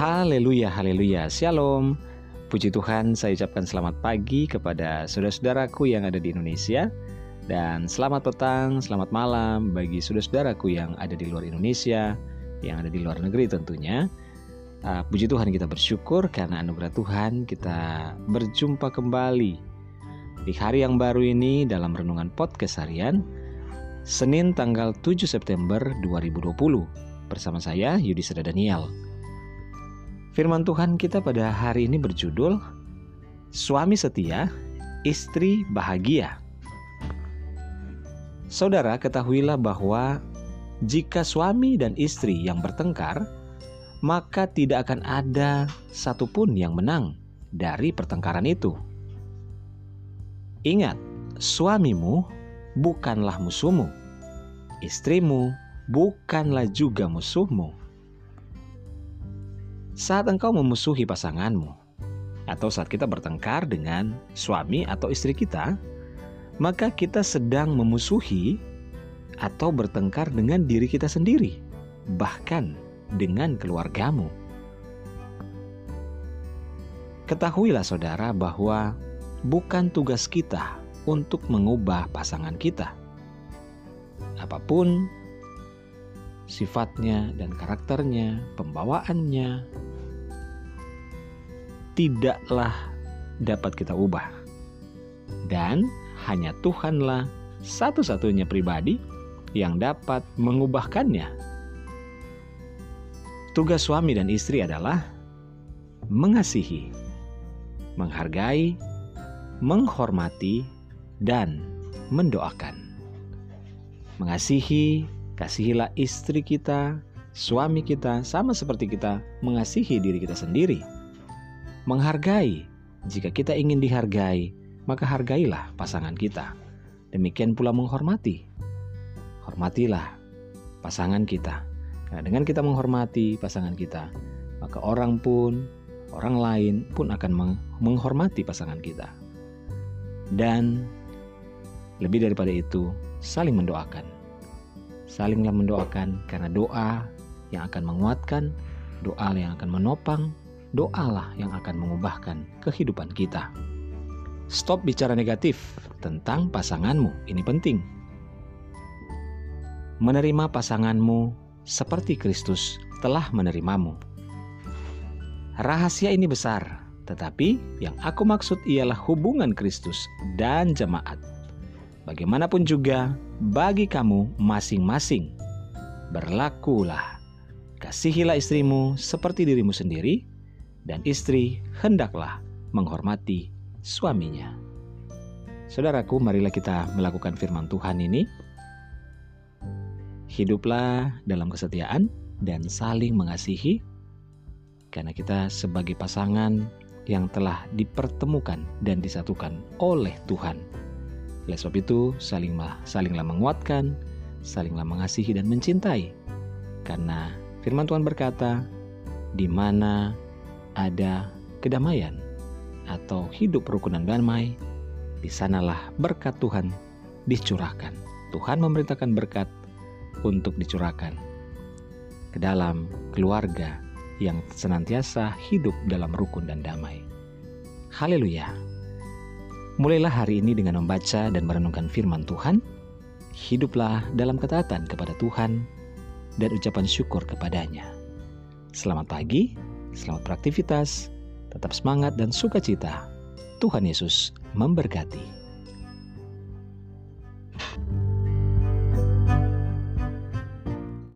Haleluya, haleluya, shalom. Puji Tuhan, saya ucapkan selamat pagi kepada saudara-saudaraku yang ada di Indonesia dan selamat petang, selamat malam bagi saudara-saudaraku yang ada di luar Indonesia, yang ada di luar negeri tentunya. Uh, puji Tuhan kita bersyukur karena anugerah Tuhan kita berjumpa kembali di hari yang baru ini dalam renungan podcast harian Senin tanggal 7 September 2020 bersama saya Yudi Seda Daniel. Firman Tuhan kita pada hari ini berjudul Suami Setia, Istri Bahagia. Saudara, ketahuilah bahwa jika suami dan istri yang bertengkar, maka tidak akan ada satupun yang menang dari pertengkaran itu. Ingat, suamimu bukanlah musuhmu, istrimu bukanlah juga musuhmu. Saat engkau memusuhi pasanganmu, atau saat kita bertengkar dengan suami atau istri kita, maka kita sedang memusuhi atau bertengkar dengan diri kita sendiri, bahkan dengan keluargamu. Ketahuilah, saudara, bahwa bukan tugas kita untuk mengubah pasangan kita. Apa pun sifatnya dan karakternya, pembawaannya, tidaklah dapat kita ubah. Dan hanya Tuhanlah satu-satunya pribadi yang dapat mengubahkannya Tugas suami dan istri adalah mengasihi, menghargai, menghormati, dan mendoakan. Mengasihi, kasihilah istri kita, suami kita, sama seperti kita mengasihi diri kita sendiri. Menghargai, jika kita ingin dihargai, maka hargailah pasangan kita. Demikian pula menghormati. Hormatilah pasangan kita Nah, dengan kita menghormati pasangan kita, maka orang pun, orang lain pun akan menghormati pasangan kita. Dan lebih daripada itu, saling mendoakan. Salinglah mendoakan karena doa yang akan menguatkan, doa yang akan menopang, doalah yang akan mengubahkan kehidupan kita. Stop bicara negatif tentang pasanganmu, ini penting. Menerima pasanganmu seperti Kristus telah menerimamu. Rahasia ini besar, tetapi yang aku maksud ialah hubungan Kristus dan jemaat. Bagaimanapun juga, bagi kamu masing-masing, berlakulah. Kasihilah istrimu seperti dirimu sendiri, dan istri hendaklah menghormati suaminya. Saudaraku, marilah kita melakukan firman Tuhan ini Hiduplah dalam kesetiaan dan saling mengasihi, karena kita sebagai pasangan yang telah dipertemukan dan disatukan oleh Tuhan. Oleh sebab itu, salinglah, salinglah menguatkan, salinglah mengasihi dan mencintai. Karena firman Tuhan berkata, di mana ada kedamaian atau hidup rukunan damai, di sanalah berkat Tuhan dicurahkan. Tuhan memerintahkan berkat untuk dicurahkan ke dalam keluarga yang senantiasa hidup dalam rukun dan damai. Haleluya! Mulailah hari ini dengan membaca dan merenungkan firman Tuhan. Hiduplah dalam ketaatan kepada Tuhan dan ucapan syukur kepadanya. Selamat pagi, selamat beraktivitas, tetap semangat dan sukacita. Tuhan Yesus memberkati.